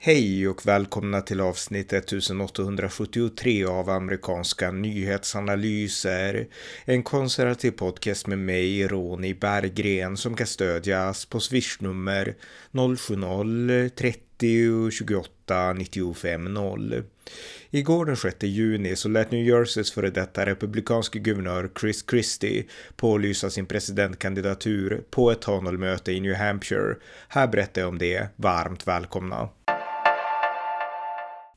Hej och välkomna till avsnitt 1873 av amerikanska nyhetsanalyser. En konservativ podcast med mig, Ronny Berggren, som kan stödjas på swishnummer 070-30 28 95 0. Igår den 6 juni så lät New Jerseys före detta republikanske guvernör Chris Christie pålysa sin presidentkandidatur på ett tunnelmöte i New Hampshire. Här berättar jag om det. Varmt välkomna!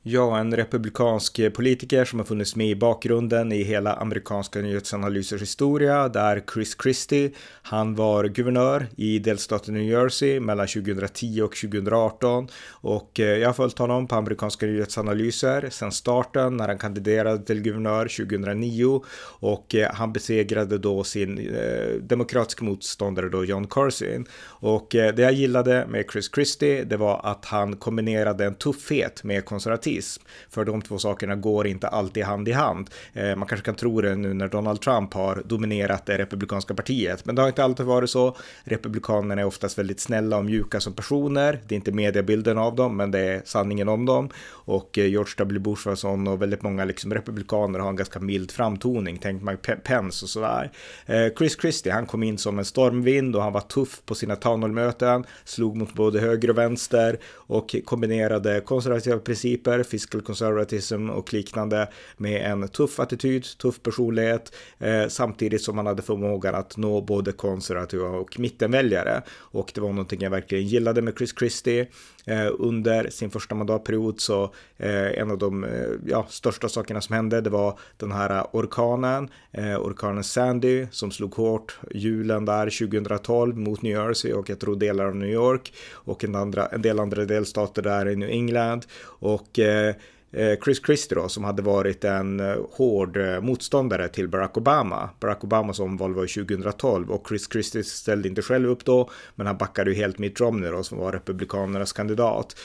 Ja, en republikansk politiker som har funnits med i bakgrunden i hela amerikanska nyhetsanalysers historia, där Chris Christie, han var guvernör i delstaten New Jersey mellan 2010 och 2018 och eh, jag har följt honom på amerikanska nyhetsanalyser sedan starten när han kandiderade till guvernör 2009 och eh, han besegrade då sin eh, demokratiska motståndare då John Carson. Och eh, det jag gillade med Chris Christie, det var att han kombinerade en tuffhet med konservativ rasism. För de två sakerna går inte alltid hand i hand. Eh, man kanske kan tro det nu när Donald Trump har dominerat det republikanska partiet, men det har inte alltid varit så. Republikanerna är oftast väldigt snälla och mjuka som personer. Det är inte mediebilden av dem, men det är sanningen om dem. Och eh, George W. Bush var sån och väldigt många liksom republikaner har en ganska mild framtoning. Tänk Mike Pence och sådär. Eh, Chris Christie, han kom in som en stormvind och han var tuff på sina townhall-möten, slog mot både höger och vänster och kombinerade konservativa principer fiscal conservatism och liknande med en tuff attityd, tuff personlighet, eh, samtidigt som han hade förmågan att nå både konservativa och mittenväljare. Och det var någonting jag verkligen gillade med Chris Christie. Eh, under sin första mandatperiod så eh, en av de eh, ja, största sakerna som hände det var den här orkanen, eh, orkanen Sandy som slog hårt julen där 2012 mot New Jersey och jag tror delar av New York och en, andra, en del andra delstater där i New England och eh, where Eh, Chris Christie då, som hade varit en eh, hård eh, motståndare till Barack Obama. Barack Obamas omval var 2012 och Chris Christie ställde inte själv upp då, men han backade ju helt Mitt Romney då, som var republikanernas kandidat.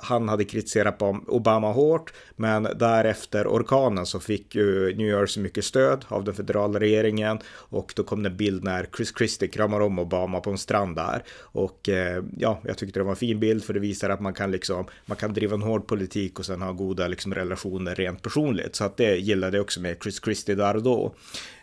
han hade kritiserat Obama hårt, men därefter orkanen så fick ju New Jersey mycket stöd av den federala regeringen och då kom det en bild när Chris Christie kramar om Obama på en strand där och ja, jag tyckte det var en fin bild för det visar att man kan liksom, man kan driva en hård politik och sen ha god goda liksom, relationer rent personligt. Så att det gillade jag också med Chris Christie där och då.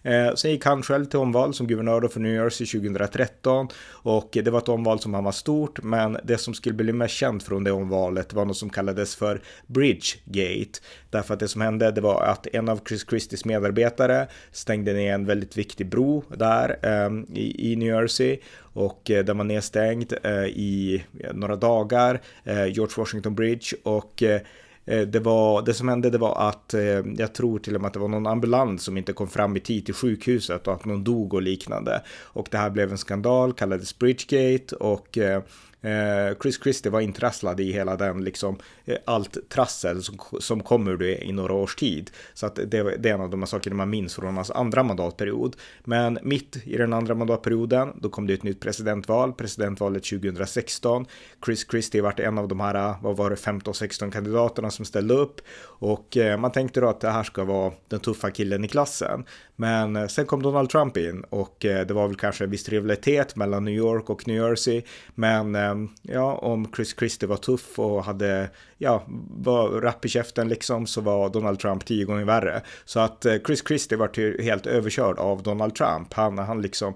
Eh, sen gick han själv till omval som guvernör för New Jersey 2013 och det var ett omval som han var stort, men det som skulle bli mest känt från det omvalet var något som kallades för Bridgegate. Därför att det som hände det var att en av Chris Christies medarbetare stängde ner en väldigt viktig bro där eh, i, i New Jersey och eh, den var nedstängd eh, i några dagar, eh, George Washington Bridge och eh, Eh, det, var, det som hände det var att eh, jag tror till och med att det var någon ambulans som inte kom fram i tid till sjukhuset och att någon dog och liknande. Och det här blev en skandal, kallades Bridgegate och eh, Eh, Chris Christie var intrasslad i hela den, liksom, eh, allt trassel som, som ur det i några års tid. Så att det, det är en av de här sakerna man minns från hans andra mandatperiod. Men mitt i den andra mandatperioden, då kom det ett nytt presidentval, presidentvalet 2016. Chris Christie vart en av de här, vad var det, 15-16 kandidaterna som ställde upp. Och eh, man tänkte då att det här ska vara den tuffa killen i klassen. Men sen kom Donald Trump in och det var väl kanske en viss rivalitet mellan New York och New Jersey. Men Eh, ja, om Chris Christie var tuff och hade, ja, var rapp i käften liksom så var Donald Trump tio gånger värre. Så att eh, Chris Christie var helt överkörd av Donald Trump. Han, han liksom,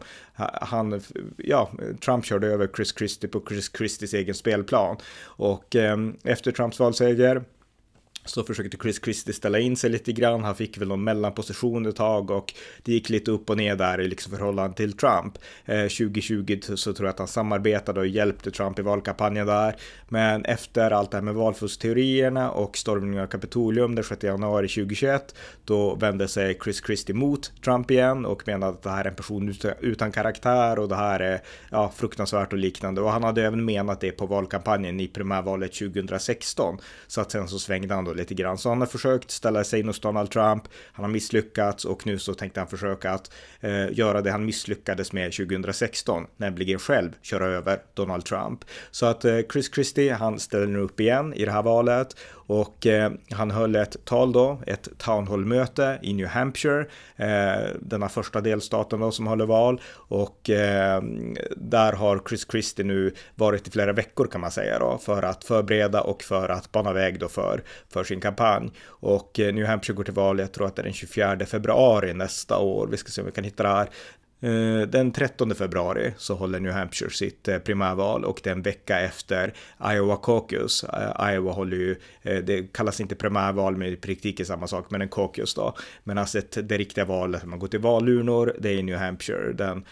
han, ja, Trump körde över Chris Christie på Chris Christies egen spelplan. Och eh, efter Trumps valseger så försökte Chris Christie ställa in sig lite grann. Han fick väl någon mellanposition ett tag och det gick lite upp och ner där i liksom förhållande till Trump. Eh, 2020 så tror jag att han samarbetade och hjälpte Trump i valkampanjen där. Men efter allt det här med valfuskteorierna och stormningen av Kapitolium den 6 januari 2021 då vände sig Chris Christie mot Trump igen och menade att det här är en person utan, utan karaktär och det här är ja, fruktansvärt och liknande. Och han hade även menat det på valkampanjen i primärvalet 2016. Så att sen så svängde han då lite grann. Så han har försökt ställa sig in hos Donald Trump, han har misslyckats och nu så tänkte han försöka att eh, göra det han misslyckades med 2016, nämligen själv köra över Donald Trump. Så att eh, Chris Christie, han ställer nu upp igen i det här valet och eh, han höll ett tal då, ett town hall-möte i New Hampshire, eh, denna första delstaten då som håller val. Och eh, där har Chris Christie nu varit i flera veckor kan man säga då, för att förbereda och för att bana väg då för, för sin kampanj. Och eh, New Hampshire går till val, jag tror att det är den 24 februari nästa år. Vi ska se om vi kan hitta det här. Eh, den 13 februari så håller New Hampshire sitt eh, primärval och den vecka efter Iowa Caucus. Eh, Iowa håller ju, det kallas inte primärval men i praktiken samma sak, men en caucus då. Men alltså ett, det riktiga valet, man går till valurnor, det är i New Hampshire den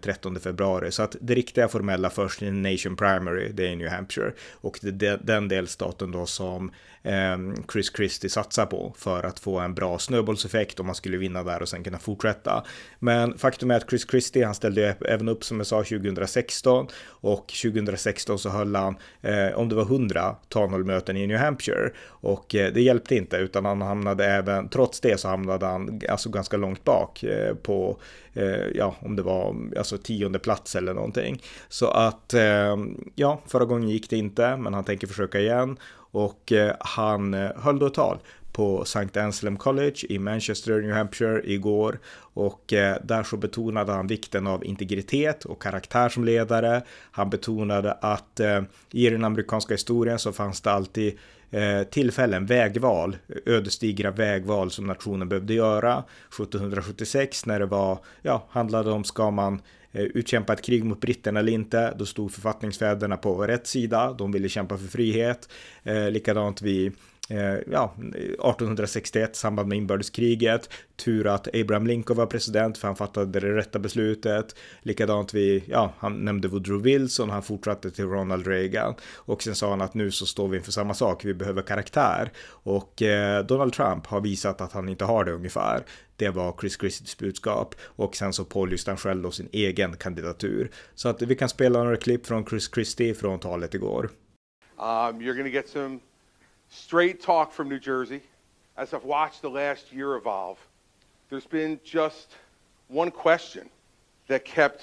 13 februari. Så att det riktiga formella först i Nation Primary, det är i New Hampshire. Och det den delstaten då som Ehm, Chris Christie satsar på för att få en bra snöbollseffekt om man skulle vinna där och sen kunna fortsätta. Men faktum är att Chris Christie, han ställde även upp som jag sa 2016 och 2016 så höll han, eh, om det var 100 Tanholm-möten i New Hampshire och eh, det hjälpte inte utan han hamnade även, trots det så hamnade han alltså ganska långt bak eh, på, eh, ja om det var alltså tionde plats eller någonting. Så att, ehm, ja, förra gången gick det inte men han tänker försöka igen och eh, han eh, höll då ett tal på St. Anselm College i Manchester, New Hampshire igår och eh, där så betonade han vikten av integritet och karaktär som ledare. Han betonade att i den amerikanska historien så fanns det alltid tillfällen, vägval, ödesdigra vägval som nationen behövde göra. 1776 när det var, ja, handlade om ska man Eh, utkämpa ett krig mot britterna eller inte. Då stod författningsfäderna på rätt sida. De ville kämpa för frihet. Eh, likadant vid Eh, ja, 1861 i samband med inbördeskriget. Tur att Abraham Lincoln var president för han fattade det rätta beslutet. Likadant vi, ja, han nämnde Woodrow Wilson, han fortsatte till Ronald Reagan. Och sen sa han att nu så står vi inför samma sak, vi behöver karaktär. Och eh, Donald Trump har visat att han inte har det ungefär. Det var Chris Christies budskap och sen så pålyste han själv då sin egen kandidatur. Så att vi kan spela några klipp från Chris Christie från talet igår. Um, you're gonna get some straight talk from New Jersey. As I've watched the last year evolve, there's been just one question that kept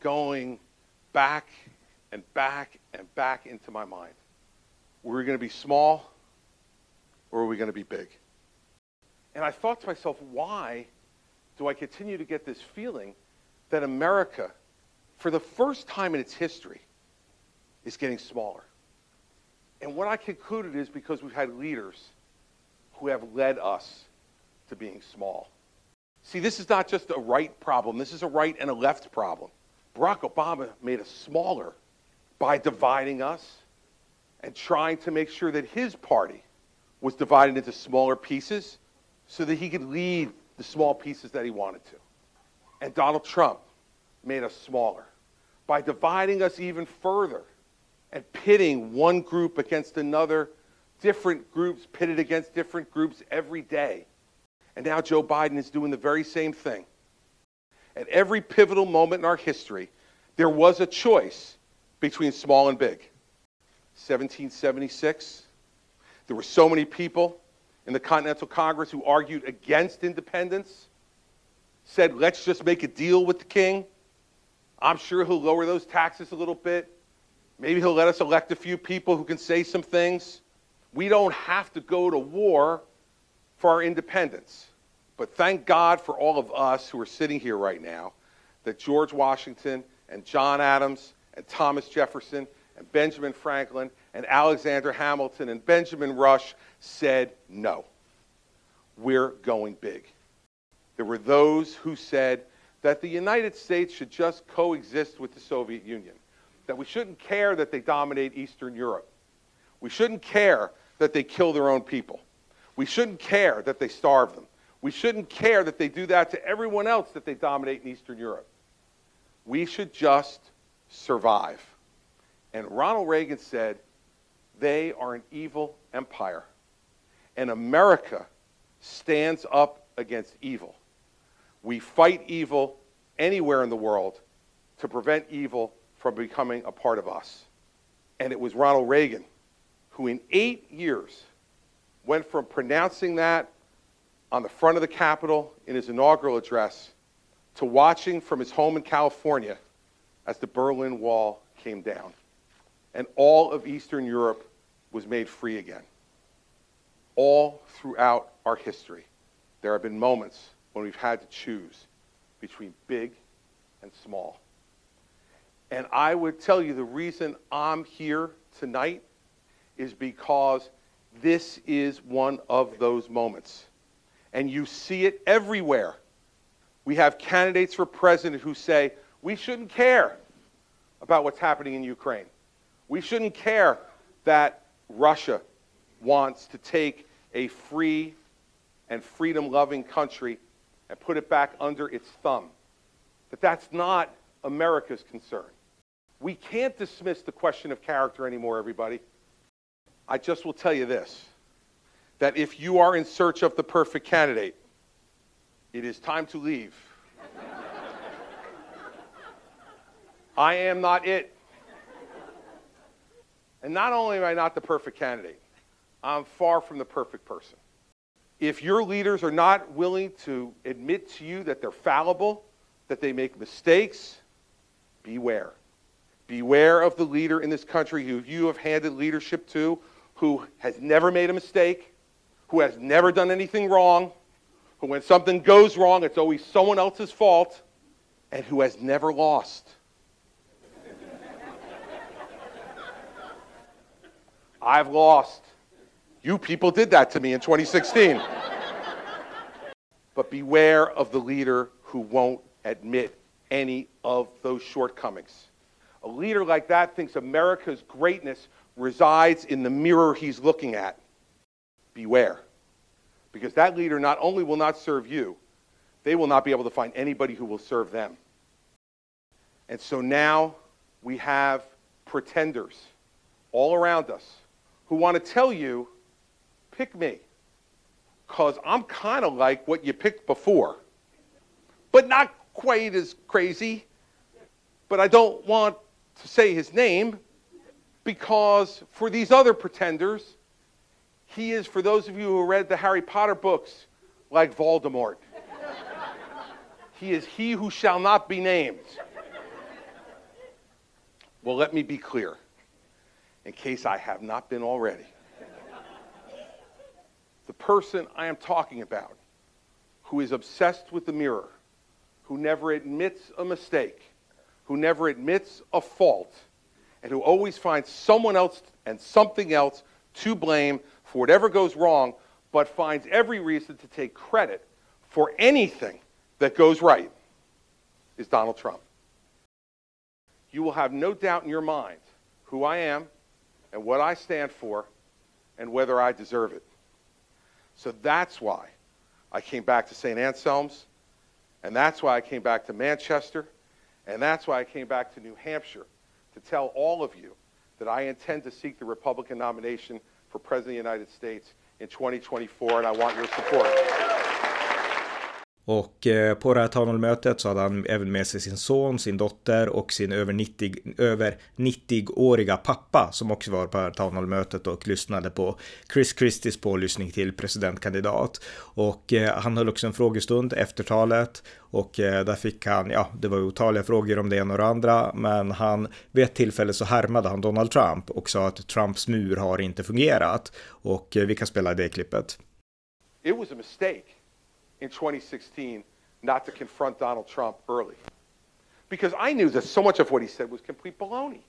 going back and back and back into my mind. Were we going to be small or are we going to be big? And I thought to myself, why do I continue to get this feeling that America, for the first time in its history, is getting smaller? And what I concluded is because we've had leaders who have led us to being small. See, this is not just a right problem, this is a right and a left problem. Barack Obama made us smaller by dividing us and trying to make sure that his party was divided into smaller pieces so that he could lead the small pieces that he wanted to. And Donald Trump made us smaller by dividing us even further and pitting one group against another, different groups pitted against different groups every day. And now Joe Biden is doing the very same thing. At every pivotal moment in our history, there was a choice between small and big. 1776, there were so many people in the Continental Congress who argued against independence, said, let's just make a deal with the king. I'm sure he'll lower those taxes a little bit. Maybe he'll let us elect a few people who can say some things. We don't have to go to war for our independence. But thank God for all of us who are sitting here right now that George Washington and John Adams and Thomas Jefferson and Benjamin Franklin and Alexander Hamilton and Benjamin Rush said no. We're going big. There were those who said that the United States should just coexist with the Soviet Union that we shouldn't care that they dominate Eastern Europe. We shouldn't care that they kill their own people. We shouldn't care that they starve them. We shouldn't care that they do that to everyone else that they dominate in Eastern Europe. We should just survive. And Ronald Reagan said, they are an evil empire. And America stands up against evil. We fight evil anywhere in the world to prevent evil from becoming a part of us. And it was Ronald Reagan who, in eight years, went from pronouncing that on the front of the Capitol in his inaugural address to watching from his home in California as the Berlin Wall came down and all of Eastern Europe was made free again. All throughout our history, there have been moments when we've had to choose between big and small. And I would tell you the reason I'm here tonight is because this is one of those moments. And you see it everywhere. We have candidates for president who say, we shouldn't care about what's happening in Ukraine. We shouldn't care that Russia wants to take a free and freedom loving country and put it back under its thumb. That that's not America's concern. We can't dismiss the question of character anymore, everybody. I just will tell you this that if you are in search of the perfect candidate, it is time to leave. I am not it. And not only am I not the perfect candidate, I'm far from the perfect person. If your leaders are not willing to admit to you that they're fallible, that they make mistakes, beware. Beware of the leader in this country who you have handed leadership to, who has never made a mistake, who has never done anything wrong, who when something goes wrong, it's always someone else's fault, and who has never lost. I've lost. You people did that to me in 2016. but beware of the leader who won't admit any of those shortcomings. A leader like that thinks America's greatness resides in the mirror he's looking at. Beware. Because that leader not only will not serve you, they will not be able to find anybody who will serve them. And so now we have pretenders all around us who want to tell you, pick me, because I'm kind of like what you picked before, but not quite as crazy. But I don't want to say his name because for these other pretenders, he is, for those of you who read the Harry Potter books, like Voldemort. he is he who shall not be named. Well, let me be clear in case I have not been already. the person I am talking about, who is obsessed with the mirror, who never admits a mistake, who never admits a fault, and who always finds someone else and something else to blame for whatever goes wrong, but finds every reason to take credit for anything that goes right, is Donald Trump. You will have no doubt in your mind who I am and what I stand for and whether I deserve it. So that's why I came back to St. Anselm's, and that's why I came back to Manchester, and that's why I came back to New Hampshire to tell all of you that I intend to seek the Republican nomination for President of the United States in 2024, and I want your support. Och eh, på det här Townhall-mötet så hade han även med sig sin son, sin dotter och sin över 90, över 90-åriga pappa som också var på det här mötet och lyssnade på Chris Christies pålyssning till presidentkandidat. Och eh, han höll också en frågestund efter talet och eh, där fick han, ja, det var otaliga frågor om det ena och det andra, men han vid ett tillfälle så härmade han Donald Trump och sa att Trumps mur har inte fungerat. Och vi kan spela det klippet. It was a mistake. In 2016 not to confront Donald Trump early. Because I knew that so much of what he said was complete baloney.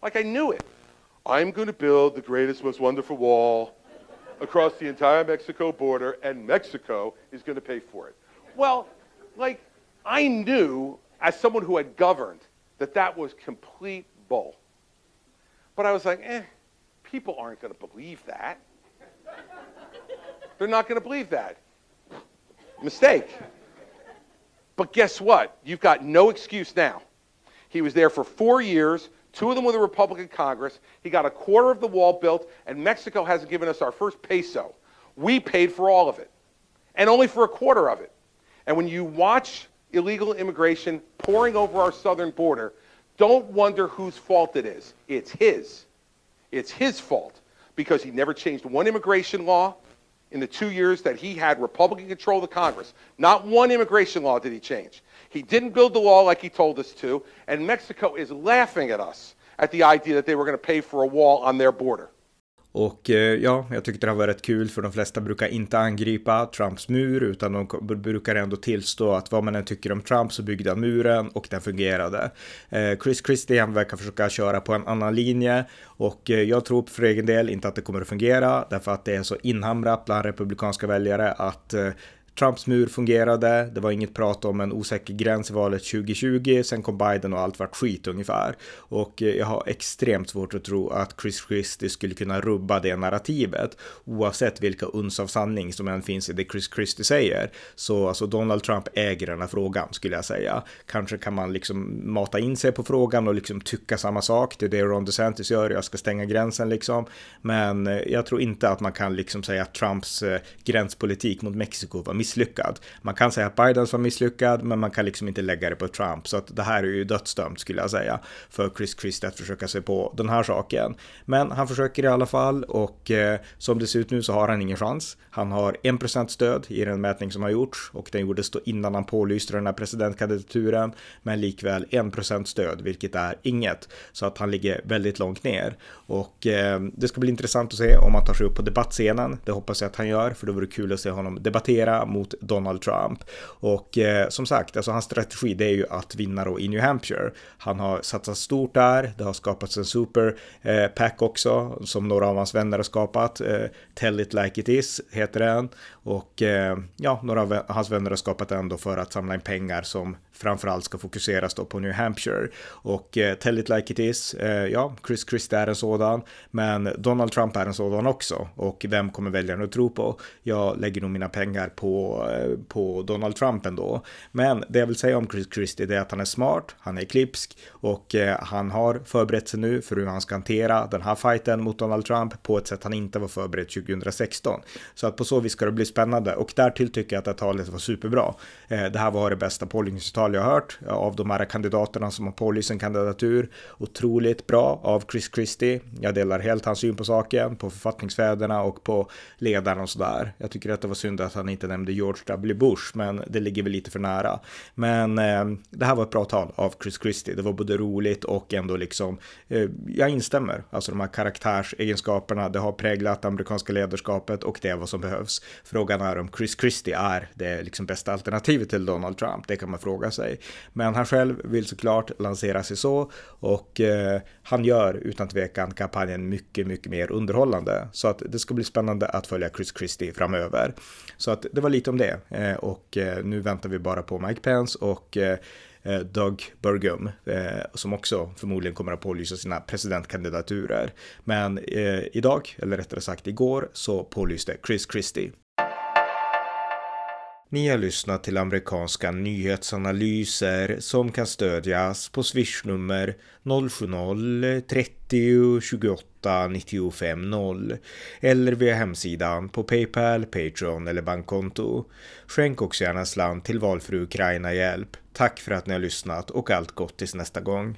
Like I knew it. I'm going to build the greatest, most wonderful wall across the entire Mexico border, and Mexico is going to pay for it. Well, like, I knew, as someone who had governed, that that was complete bull. But I was like, eh, people aren't going to believe that. They're not going to believe that. Mistake. But guess what? You've got no excuse now. He was there for four years, two of them with a Republican Congress. He got a quarter of the wall built, and Mexico hasn't given us our first peso. We paid for all of it, and only for a quarter of it. And when you watch illegal immigration pouring over our southern border, don't wonder whose fault it is. It's his. It's his fault because he never changed one immigration law in the two years that he had Republican control of the Congress. Not one immigration law did he change. He didn't build the wall like he told us to, and Mexico is laughing at us at the idea that they were going to pay for a wall on their border. Och eh, ja, jag tyckte det har varit kul för de flesta brukar inte angripa Trumps mur utan de brukar ändå tillstå att vad man än tycker om Trump så byggde han muren och den fungerade. Eh, Chris Christie verkar försöka köra på en annan linje och eh, jag tror för egen del inte att det kommer att fungera därför att det är så inhamrat bland republikanska väljare att Trumps mur fungerade, det var inget prat om en osäker gräns i valet 2020, sen kom Biden och allt vart skit ungefär. Och eh, jag har extremt svårt att tro att Chris Christie skulle kunna rubba det narrativet, oavsett vilka uns av sanning som än finns i det Chris Christie säger. Så alltså Donald Trump äger den här frågan skulle jag säga. Kanske kan man liksom mata in sig på frågan och liksom tycka samma sak, det är det Ron DeSantis gör, jag ska stänga gränsen liksom. Men eh, jag tror inte att man kan liksom säga att Trumps eh, gränspolitik mot Mexiko var misslyckad. Man kan säga att Bidens var misslyckad, men man kan liksom inte lägga det på Trump. Så att det här är ju dödsdömt skulle jag säga för Chris Christie att försöka sig på den här saken. Men han försöker i alla fall och eh, som det ser ut nu så har han ingen chans. Han har 1% stöd i den mätning som har gjorts och den gjordes då innan han pålyste den här presidentkandidaturen, men likväl 1% stöd, vilket är inget. Så att han ligger väldigt långt ner och eh, det ska bli intressant att se om han tar sig upp på debattscenen. Det hoppas jag att han gör, för det vore kul att se honom debattera mot Donald Trump. Och eh, som sagt, alltså hans strategi det är ju att vinna då i New Hampshire. Han har satsat stort där, det har skapats en super eh, pack också som några av hans vänner har skapat. Eh, Tell it like it is heter den. Och eh, ja, några av hans vänner har skapat den då för att samla in pengar som framförallt ska fokuseras då på New Hampshire. Och eh, Tell it like it is, eh, ja, Chris Christie är en sådan, men Donald Trump är en sådan också. Och vem kommer väljarna att tro på? Jag lägger nog mina pengar på, Eh, på Donald Trump ändå. Men det jag vill säga om Chris Christie är att han är smart, han är klipsk och eh, han har förberett sig nu för hur han ska hantera den här fighten mot Donald Trump på ett sätt han inte var förberedd 2016. Så att på så vis ska det bli spännande och därtill tycker jag att det här talet var superbra. Eh, det här var det bästa pollingresultatet jag hört av de här kandidaterna som har pålyst en kandidatur. Otroligt bra av Chris Christie. Jag delar helt hans syn på saken, på författningsfäderna och på ledarna och sådär. Jag tycker att det var synd att han inte nämnde George W. Bush, men det ligger väl lite för nära. Men eh, det här var ett bra tal av Chris Christie. Det var både roligt och ändå liksom, eh, jag instämmer. Alltså de här karaktärsegenskaperna, det har präglat det amerikanska ledarskapet och det är vad som behövs. Frågan är om Chris Christie är det liksom bästa alternativet till Donald Trump. Det kan man fråga sig. Men han själv vill såklart lansera sig så och eh, han gör utan tvekan kampanjen mycket, mycket mer underhållande. Så att det ska bli spännande att följa Chris Christie framöver. Så att det var lite om det eh, och eh, nu väntar vi bara på Mike Pence och eh, Doug Burgum som också förmodligen kommer att pålysa sina presidentkandidaturer. Men idag, eller rättare sagt igår, så pålyste Chris Christie. Ni har lyssnat till amerikanska nyhetsanalyser som kan stödjas på swishnummer 070-30 28 95 0 eller via hemsidan på Paypal, Patreon eller bankkonto. Skänk också gärna slant till valfri Ukraina-hjälp. Tack för att ni har lyssnat och allt gott tills nästa gång.